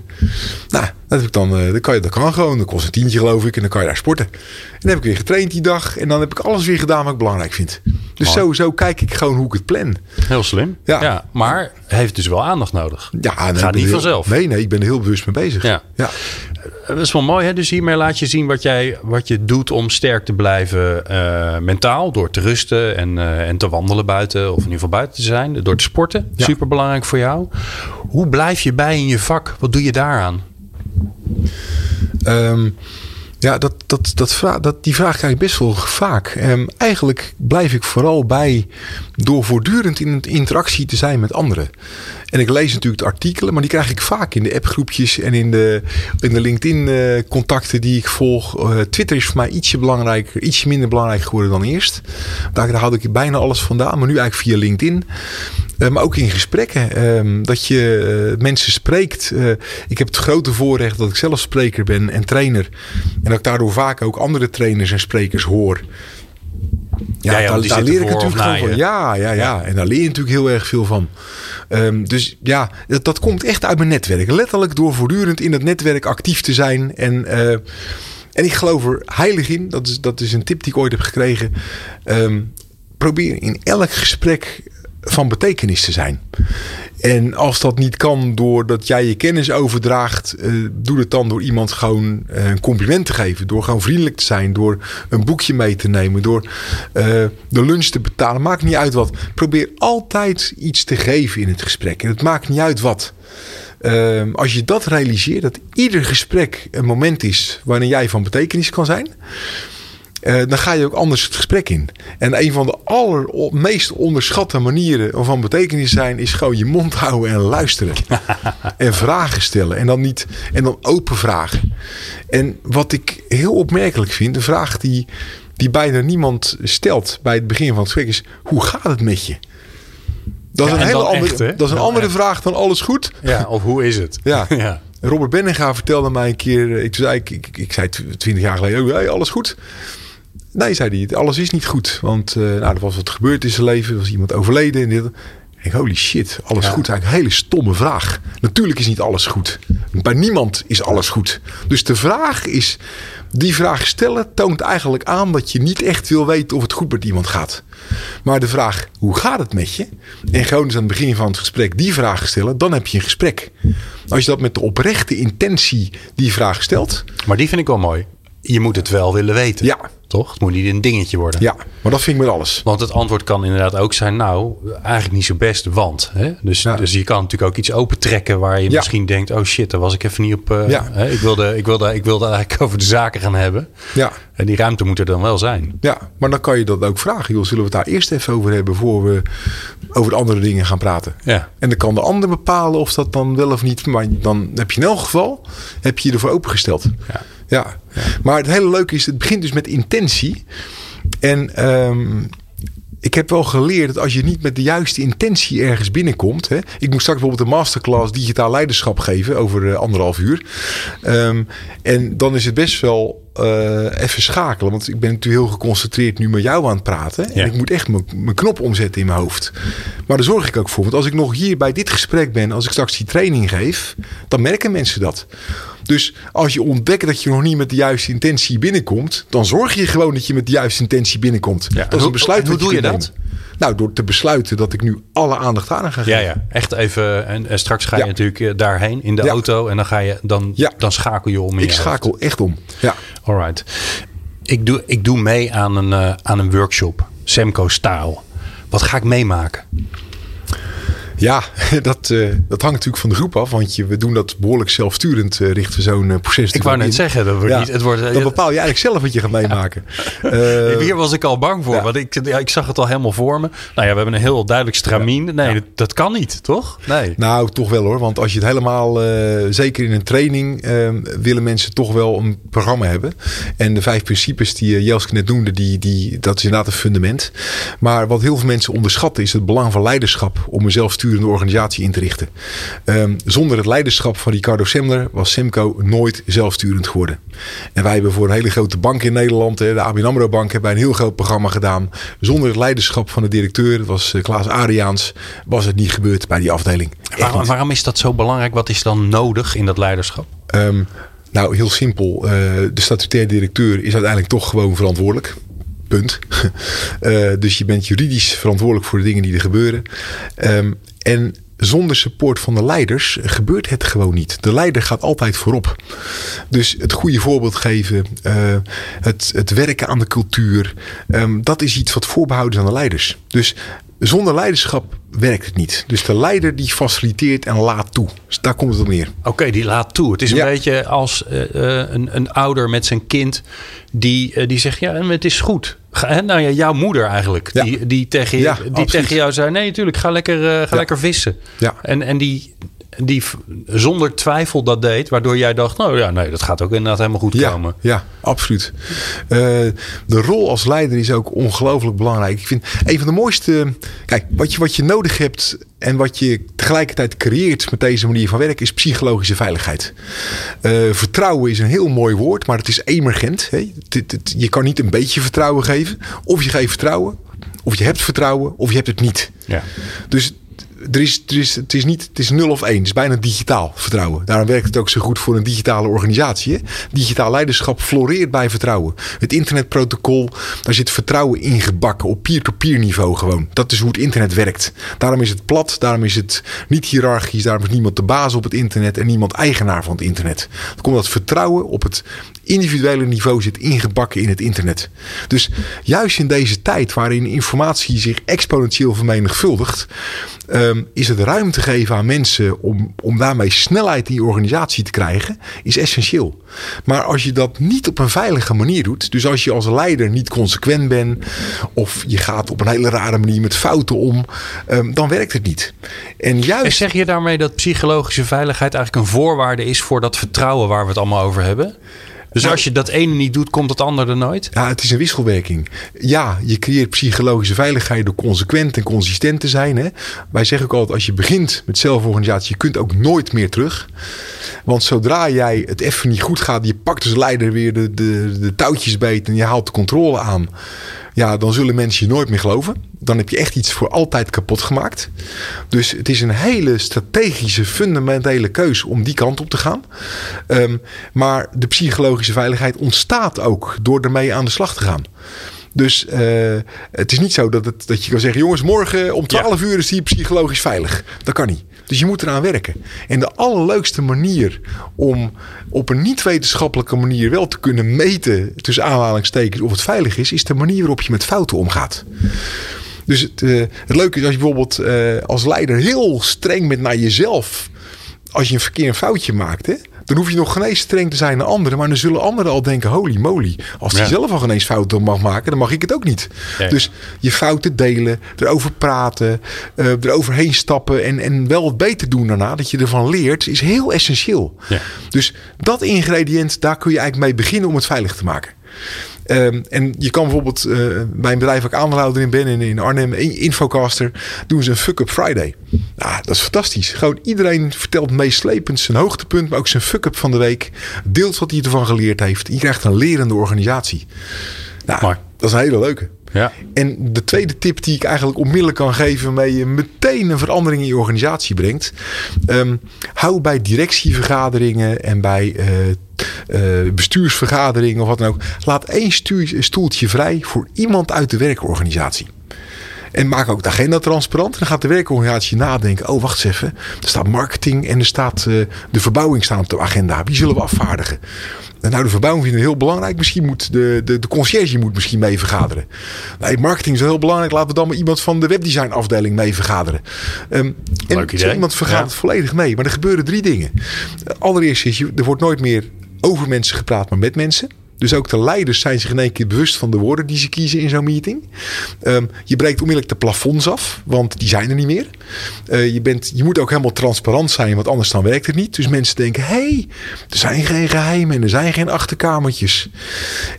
Nou, dat heb ik dan, uh, dan kan je, dat kan gewoon. Dat kost een tientje geloof ik. En dan kan je daar sporten. En dan heb ik weer getraind die dag. En dan heb ik alles weer gedaan wat ik belangrijk vind. Dus zo, zo kijk ik gewoon hoe ik het plan. Heel slim. Ja. ja maar heeft dus wel aandacht nodig. Ja, nee, gaat niet heel, vanzelf. Nee, nee, ik ben er heel bewust mee bezig. Ja. ja. Dat is wel mooi. Hè? Dus hiermee laat je zien wat, jij, wat je doet om sterk te blijven uh, mentaal. Door te rusten en, uh, en te wandelen buiten. Of in ieder geval buiten te zijn. Door te sporten. Ja. Super belangrijk voor jou. Hoe blijf je bij in je vak? Wat doe je daaraan? Um, ja, dat, dat, dat dat, die vraag krijg ik best wel vaak. Um, eigenlijk blijf ik vooral bij door voortdurend in interactie te zijn met anderen. En ik lees natuurlijk de artikelen, maar die krijg ik vaak in de appgroepjes en in de, in de LinkedIn-contacten die ik volg. Uh, Twitter is voor mij ietsje belangrijker, ietsje minder belangrijk geworden dan eerst. Daar, daar had ik bijna alles vandaan, maar nu eigenlijk via LinkedIn. Uh, maar ook in gesprekken. Uh, dat je uh, mensen spreekt. ik heb het grote voorrecht dat ik zelf spreker ben en trainer. En dat ik daardoor vaak ook andere trainers en sprekers hoor. Ja, ja, daar, daar leer ik natuurlijk gewoon van. Ja, ja, ja, En daar leer je natuurlijk heel erg veel van. Um, dus ja, dat, dat, komt echt uit mijn netwerk. Letterlijk door voortdurend in het netwerk actief te zijn. En, uh, en ik geloof er heilig in. Dat is, dat is een tip die ik ooit heb gekregen. Um, probeer in elk gesprek van betekenis te zijn. En als dat niet kan doordat jij je kennis overdraagt, uh, doe het dan door iemand gewoon uh, een compliment te geven. Door gewoon vriendelijk te zijn, door een boekje mee te nemen, door uh, de lunch te betalen. Maakt niet uit wat. Probeer altijd iets te geven in het gesprek. En het maakt niet uit wat. Als je dat realiseert, dat ieder gesprek een moment is waarin jij van betekenis kan zijn uh, dan ga je ook anders het gesprek in. En een van de allermeest onderschatte manieren van betekenis zijn, is gewoon je mond houden en luisteren. en vragen stellen. En dan niet, en dan open vragen. En wat ik heel opmerkelijk vind, een vraag die, die bijna niemand stelt bij het begin van het gesprek, is: hoe gaat het met je? Dat is ja, een hele andere, dat is een andere vraag dan alles goed. Ja, of hoe is het? Ja. ja. Robert Benninga vertelde mij een keer, ik zei, ik, ik, ik zei twintig jaar geleden, hey, alles goed? Nee, zei hij, alles is niet goed. Want uh, nou, er was wat gebeurd in zijn leven. Er was iemand overleden. En dit. Ik denk, holy shit, alles Ja. goed. Eigenlijk een hele stomme vraag. Natuurlijk is niet alles goed. Bij niemand is alles goed. Dus de vraag is, die vraag stellen toont eigenlijk aan dat je niet echt wil weten of het goed met iemand gaat. Maar de vraag, hoe gaat het met je? En gewoon eens aan het begin van het gesprek die vraag stellen, dan heb je een gesprek. Als je dat met de oprechte intentie die vraag stelt, Maar die vind ik wel mooi. Je moet het wel willen weten. Ja. Toch? Het moet niet een dingetje worden. ja, maar dat vind ik met alles. Want het antwoord kan inderdaad ook zijn, nou, eigenlijk niet zo best, want. Hè? Dus, Ja. dus je kan natuurlijk ook iets opentrekken waar je Ja. misschien denkt, oh shit, daar was ik even niet op. eh, Ja. hè? Ik, wilde, ik, wilde, ik wilde eigenlijk over de zaken gaan hebben. Ja. En die ruimte moet er dan wel zijn. Ja, maar dan kan je dat ook vragen. Joh, zullen we het daar eerst even over hebben voor we over de andere dingen gaan praten? Ja. En dan kan de ander bepalen of dat dan wel of niet. Maar dan heb je in elk geval heb je je ervoor opengesteld. Ja. Ja. Maar het hele leuke is, het begint dus met intentie. En ehm, ik heb wel geleerd dat als je niet met de juiste intentie ergens binnenkomt. Hè, ik moet straks bijvoorbeeld een masterclass digitaal leiderschap geven over eh, anderhalf uur. Ehm, en dan is het best wel eh, even schakelen. Want ik ben natuurlijk heel geconcentreerd nu met jou aan het praten. Ja. En ik moet echt mijn knop omzetten in mijn hoofd. Maar daar zorg ik ook voor. Want als ik nog hier bij dit gesprek ben, als ik straks die training geef, dan merken mensen dat. Dus als je ontdekt dat je nog niet met de juiste intentie binnenkomt, dan zorg je gewoon dat je met de juiste intentie binnenkomt. Ja, Dat is een besluit. hoe doe je dat? nemen. Nou, door te besluiten dat ik nu alle aandacht aan ga geven. Ja, ja. Echt even. En, en straks ga je Ja. natuurlijk eh, daarheen in de Ja. auto. En dan, ga je, dan, dan schakel je om. in Ik je schakel echt om. Ja. hoofd. Alright. Ik doe, ik doe mee aan een, eh, aan een workshop. Semco Staal. Wat ga ik meemaken? Ja, dat, eh, dat hangt natuurlijk van de groep af. Want je, we doen dat behoorlijk zelfsturend, eh, richten we zo'n eh, proces Ik wou net in. zeggen, dat wordt Ja, niet, het wordt, dan bepaal je eigenlijk zelf wat je gaat meemaken. Hier was ik al bang voor, ja. want ik, ja, ik zag het al helemaal voor me. Nou ja, we hebben een heel duidelijk stramien. Nee, dat, dat kan niet, toch? Nee. Nou, toch wel hoor. Want als je het helemaal, zeker in een training, eh, willen mensen toch wel een programma hebben. En de vijf principes die Jelske net noemde, die, die, dat is inderdaad een fundament. Maar wat heel veel mensen onderschatten is het belang van leiderschap om een organisatie in te richten. Ehm, zonder het leiderschap van Ricardo Semler was Semco nooit zelfsturend geworden. En wij hebben voor een hele grote bank in Nederland, de ABN AMRO Bank, hebben wij een heel groot programma gedaan. Zonder het leiderschap van de directeur, dat was eh, Klaas Ariaans, was het niet gebeurd bij die afdeling. Waarom is dat zo belangrijk? Wat is dan nodig in dat leiderschap? Ehm, nou, heel simpel. Eh, de statutair directeur is uiteindelijk toch gewoon verantwoordelijk. Punt. Eh, dus je bent juridisch verantwoordelijk voor de dingen die er gebeuren. Ehm, en zonder support van de leiders gebeurt het gewoon niet. De leider gaat altijd voorop. Dus het goede voorbeeld geven, eh, het, het werken aan de cultuur, ehm, dat is iets wat voorbehouden is aan de leiders. Dus zonder leiderschap werkt het niet. Dus de leider die faciliteert en laat toe. Dus daar komt het op neer. Oké, die laat toe. Het is een Ja. beetje als eh, eh, een, een ouder met zijn kind die, eh, die zegt, ja, het is goed. Ga, nou ja, jouw moeder eigenlijk. Ja. Die, die, tegen, je, Ja, die absoluut. tegen jou zei, nee, natuurlijk, ga lekker, ga lekker vissen. Ja. En, en die, die zonder twijfel dat deed, waardoor jij dacht, nou ja, nee, dat gaat ook inderdaad helemaal goed Ja, komen. ja absoluut. Eh, de rol als leider is ook ongelooflijk belangrijk. Ik vind een van de mooiste. Kijk, wat je, wat je nodig hebt en wat je tegelijkertijd creëert met deze manier van werken is psychologische veiligheid. Eh, vertrouwen is een heel mooi woord, maar het is emergent. Hè? Het- het- het- je kan niet een beetje vertrouwen geven. Of je geeft vertrouwen, of je hebt vertrouwen, of je hebt het niet. Ja. Dus er is, er is, het is niet het is nul of één. Het is bijna digitaal vertrouwen. Daarom werkt het ook zo goed voor een digitale organisatie. Hè? Digitaal leiderschap floreert bij vertrouwen. Het internetprotocol, daar zit vertrouwen ingebakken op peer-to-peer niveau gewoon. Dat is hoe het internet werkt. Daarom is het plat, daarom is het niet hiërarchisch, daarom is niemand de baas op het internet en niemand eigenaar van het internet. Dan komt dat vertrouwen op het individuele niveau zit ingebakken in het internet. Dus juist in deze tijd waarin informatie zich exponentieel vermenigvuldigt, ehm, is het ruimte geven aan mensen om, om daarmee snelheid in je organisatie te krijgen, is essentieel. Maar als je dat niet op een veilige manier doet, dus als je als leider niet consequent bent, of je gaat op een hele rare manier met fouten om, ehm, dan werkt het niet. En En juist. zeg je daarmee dat psychologische veiligheid eigenlijk een voorwaarde is voor dat vertrouwen waar we het allemaal over hebben? Dus Nou- als je dat ene niet doet, komt het andere er nooit? Ja, het is een wisselwerking. Ja, je creëert psychologische veiligheid door consequent en consistent te zijn. Hè? Wij zeggen ook altijd, als je begint met zelforganisatie, je kunt ook nooit meer terug. Want zodra jij het even niet goed gaat, je pakt als leider weer de, de, de touwtjes beet en je haalt de controle aan. Ja, dan zullen mensen je nooit meer geloven. Dan heb je echt iets voor altijd kapot gemaakt. Dus het is een hele strategische, fundamentele keuze om die kant op te gaan. Ehm, maar de psychologische veiligheid ontstaat ook door ermee aan de slag te gaan. Dus eh, het is niet zo dat, het, dat je kan zeggen: jongens, morgen om 12 uur is die psychologisch veilig. Dat kan niet. Dus je moet eraan werken. En de allerleukste manier om op een niet-wetenschappelijke manier wel te kunnen meten, tussen aanhalingstekens, of het veilig is, is de manier waarop je met fouten omgaat. Dus het, eh, het leuke is als je bijvoorbeeld eh, als leider heel streng bent naar jezelf. Als je een verkeer een foutje maakt, hè, dan hoef je nog geen eens streng te zijn naar anderen. Maar dan zullen anderen al denken: holy moly. Als hij Ja. zelf al geen eens fouten mag maken, dan mag ik het ook niet. Dus je fouten delen, erover praten, eh eroverheen stappen en, en wel wat beter doen daarna, dat je ervan leert, is heel essentieel. Ja. Dus dat ingrediënt, daar kun je eigenlijk mee beginnen om het veilig te maken. Ehm, en je kan bijvoorbeeld eh, bij een bedrijf waar ik aandeelhouder in ben, in, in Arnhem, in- Infocaster, doen ze een fuck-up Friday. Nou, dat is fantastisch. Gewoon iedereen vertelt meeslepend zijn hoogtepunt, maar ook zijn fuck-up van de week. Deelt wat hij ervan geleerd heeft. Je krijgt een lerende organisatie. Nou, dat is een hele leuke. Ja. En de tweede tip die ik eigenlijk onmiddellijk kan geven, waarmee je meteen een verandering in je organisatie brengt. ehm, hou bij directievergaderingen en bij eh, eh, bestuursvergaderingen of wat dan ook. Laat één stoeltje vrij voor iemand uit de werkorganisatie. En maak ook de agenda transparant. En dan gaat de werkorganisatie nadenken. Oh, wacht eens even. Er staat marketing en er staat eh, de verbouwing staan op de agenda. Wie zullen we afvaardigen? En nou, de verbouwing vinden we heel belangrijk. Misschien moet de, de, de conciërge moet misschien mee vergaderen. Nee, marketing is heel belangrijk. Laten we dan maar iemand van de webdesign afdeling mee vergaderen. Ehm, en idee. iemand vergadert Ja. volledig mee. Maar er gebeuren drie dingen. Allereerst is, er wordt nooit meer over mensen gepraat, maar met mensen. Dus ook de leiders zijn zich in één keer bewust van de woorden die ze kiezen in zo'n meeting. Ehm, je breekt onmiddellijk de plafonds af, want die zijn er niet meer. Eh, je, bent, je moet ook helemaal transparant zijn, want anders dan werkt het niet. Dus mensen denken, hé, hey, er zijn geen geheimen en er zijn geen achterkamertjes.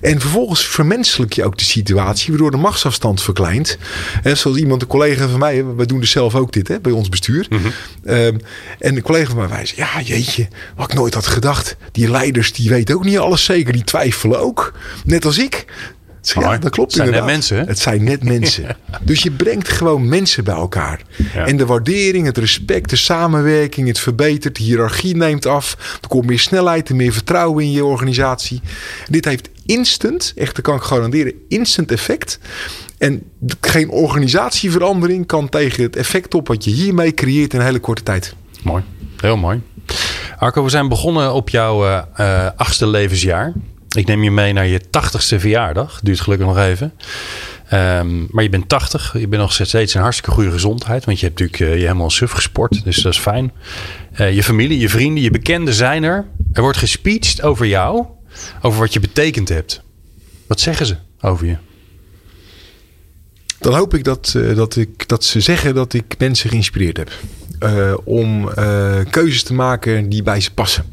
En vervolgens vermenselijk je ook de situatie, waardoor de machtsafstand verkleint. Hè, zoals iemand, een collega van mij, we doen dus zelf ook dit hè, bij ons bestuur. Ehm, en een collega van mij wijst, ja jeetje, wat ik nooit had gedacht. Die leiders, die weten ook niet alles zeker, die twijfelen ook. Net als ik. Zeg, Ja, dat klopt Het zijn net mensen, hè? Het zijn net mensen. Dus je brengt gewoon mensen bij elkaar. Ja. En de waardering, het respect, de samenwerking, het verbetert, de hiërarchie neemt af. Er komt meer snelheid en meer vertrouwen in je organisatie. Dit heeft instant, echt, dat kan ik garanderen, instant effect. En geen organisatieverandering kan tegen het effect op wat je hiermee creëert in een hele korte tijd. Mooi. Heel mooi. Arco, we zijn begonnen op jouw eh, achtste levensjaar. Ik neem je mee naar je tachtigste verjaardag. Duurt gelukkig nog even. Ehm, maar je bent 80. Je bent nog steeds in hartstikke goede gezondheid. Want je hebt natuurlijk eh, je helemaal suf gesport. Dus dat is fijn. Eh, je familie, je vrienden, je bekenden zijn er. Er wordt gespeecht over jou. Over wat je betekend hebt. Wat zeggen ze over je? Dan hoop ik dat, eh, dat, ik dat ze zeggen dat ik mensen geïnspireerd heb. Om keuzes te maken die bij ze passen.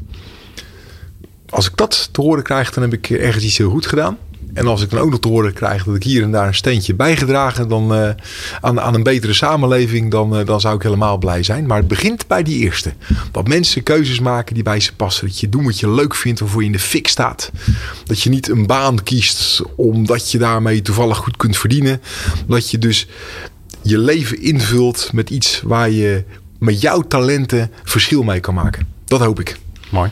Als ik dat te horen krijg, dan heb ik ergens iets heel goed gedaan. En als ik dan ook nog te horen krijg dat ik hier en daar een steentje bijgedragen dan, eh, aan, aan een betere samenleving, dan, eh, dan zou ik helemaal blij zijn. Maar het begint bij die eerste. Dat mensen keuzes maken die bij ze passen. Dat je doet wat je leuk vindt, waarvoor je in de fik staat. Dat je niet een baan kiest omdat je daarmee toevallig goed kunt verdienen. Dat je dus je leven invult met iets waar je met jouw talenten verschil mee kan maken. Dat hoop ik. Mooi.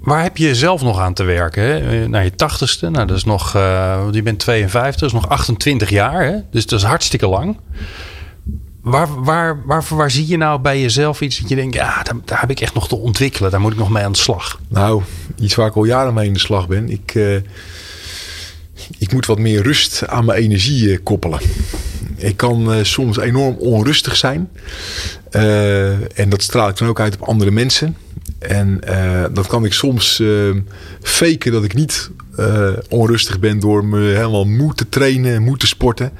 Waar heb je zelf nog aan te werken? Hè? Naar je tachtigste. Nou, dat is nog. eh, je bent 52, dat is nog 28 jaar. Hè? Dus dat is hartstikke lang. Waar, waar, waar, waar zie je nou bij jezelf iets dat je denkt, ja, daar, heb ik echt nog te ontwikkelen. Daar moet ik nog mee aan de slag. Nou, iets waar ik al jaren mee in de slag ben. Ik, eh, ik moet wat meer rust aan mijn energie eh, koppelen. Ik kan eh, soms enorm onrustig zijn. Eh, en dat straal ik dan ook uit op andere mensen. En uh, dat kan ik soms uh, faken dat ik niet uh, onrustig ben door me helemaal moe te trainen, moe te sporten.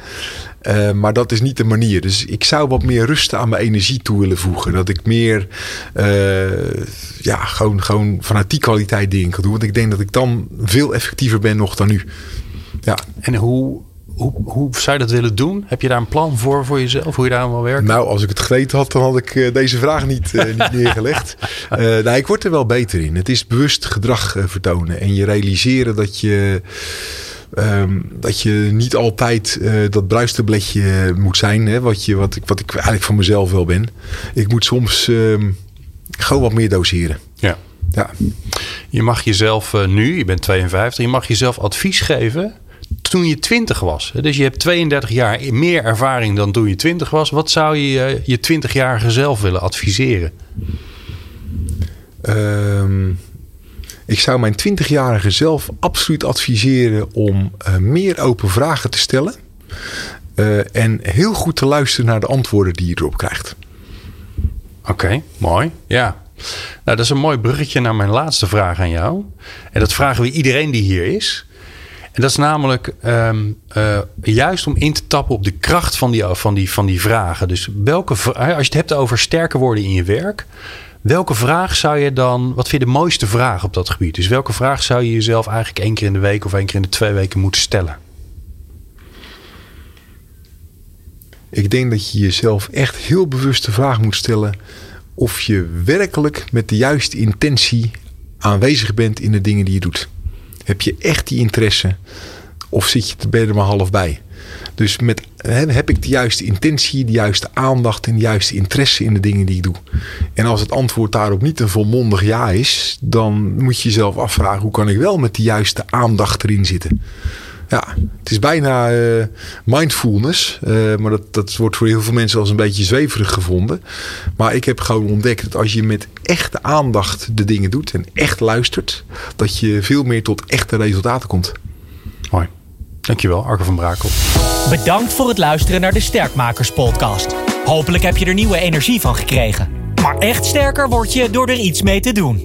maar dat is niet de manier. Dus ik zou wat meer rust aan mijn energie toe willen voegen. Dat ik meer ja, gewoon, gewoon vanuit die kwaliteit dingen kan doen. Want ik denk dat ik dan veel effectiever ben nog dan nu. Ja. En hoe hoe, hoe zou je dat willen doen? Heb je daar een plan voor voor jezelf? Hoe je daar aan werken? Nou, als ik het geweten had, dan had ik uh, deze vraag niet, uh, niet neergelegd. Uh, nou, ik word er wel beter in. Het is bewust gedrag vertonen. En je realiseren dat je... Um, dat je niet altijd uh, dat bruistabletje moet zijn. Hè, wat, je, wat, ik, wat ik eigenlijk van mezelf wel ben. Ik moet soms um, gewoon wat meer doseren. Ja. ja. Je mag jezelf uh, nu, je bent 52, je mag jezelf advies geven toen je 20 was. Dus je hebt 32 jaar meer ervaring dan toen je 20 was. Wat zou je je 20-jarige zelf willen adviseren? Um, ik zou mijn 20-jarige zelf absoluut adviseren om uh, meer open vragen te stellen. Uh, en heel goed te luisteren naar de antwoorden die je erop krijgt. Oké, okay, mooi. Ja. Nou, dat is een mooi bruggetje naar mijn laatste vraag aan jou. En dat vragen we iedereen die hier is. En dat is namelijk um, uh, juist om in te tappen op de kracht van die, van die, van die vragen. Dus welke, als je het hebt over sterker worden in je werk, welke vraag zou je dan, wat vind je de mooiste vraag op dat gebied? Dus welke vraag zou je jezelf eigenlijk één keer in de week of één keer in de twee weken moeten stellen? Ik denk dat je jezelf echt heel bewust de vraag moet stellen of je werkelijk met de juiste intentie aanwezig bent in de dingen die je doet. Heb je echt die interesse? Of zit je er maar half bij? Dus met, heb ik de juiste intentie, de juiste aandacht en de juiste interesse in de dingen die ik doe? En als het antwoord daarop niet een volmondig ja is, dan moet je jezelf afvragen: hoe kan ik wel met de juiste aandacht erin zitten? Ja, het is bijna uh, mindfulness. Uh, maar dat, dat wordt voor heel veel mensen als een beetje zweverig gevonden. Maar ik heb gewoon ontdekt dat als je met echte aandacht de dingen doet en echt luistert, dat je veel meer tot echte resultaten komt. Mooi. Dankjewel, Arco van Brakel. Bedankt voor het luisteren naar de Sterkmakers podcast. Hopelijk heb je er nieuwe energie van gekregen. Maar echt sterker word je door er iets mee te doen.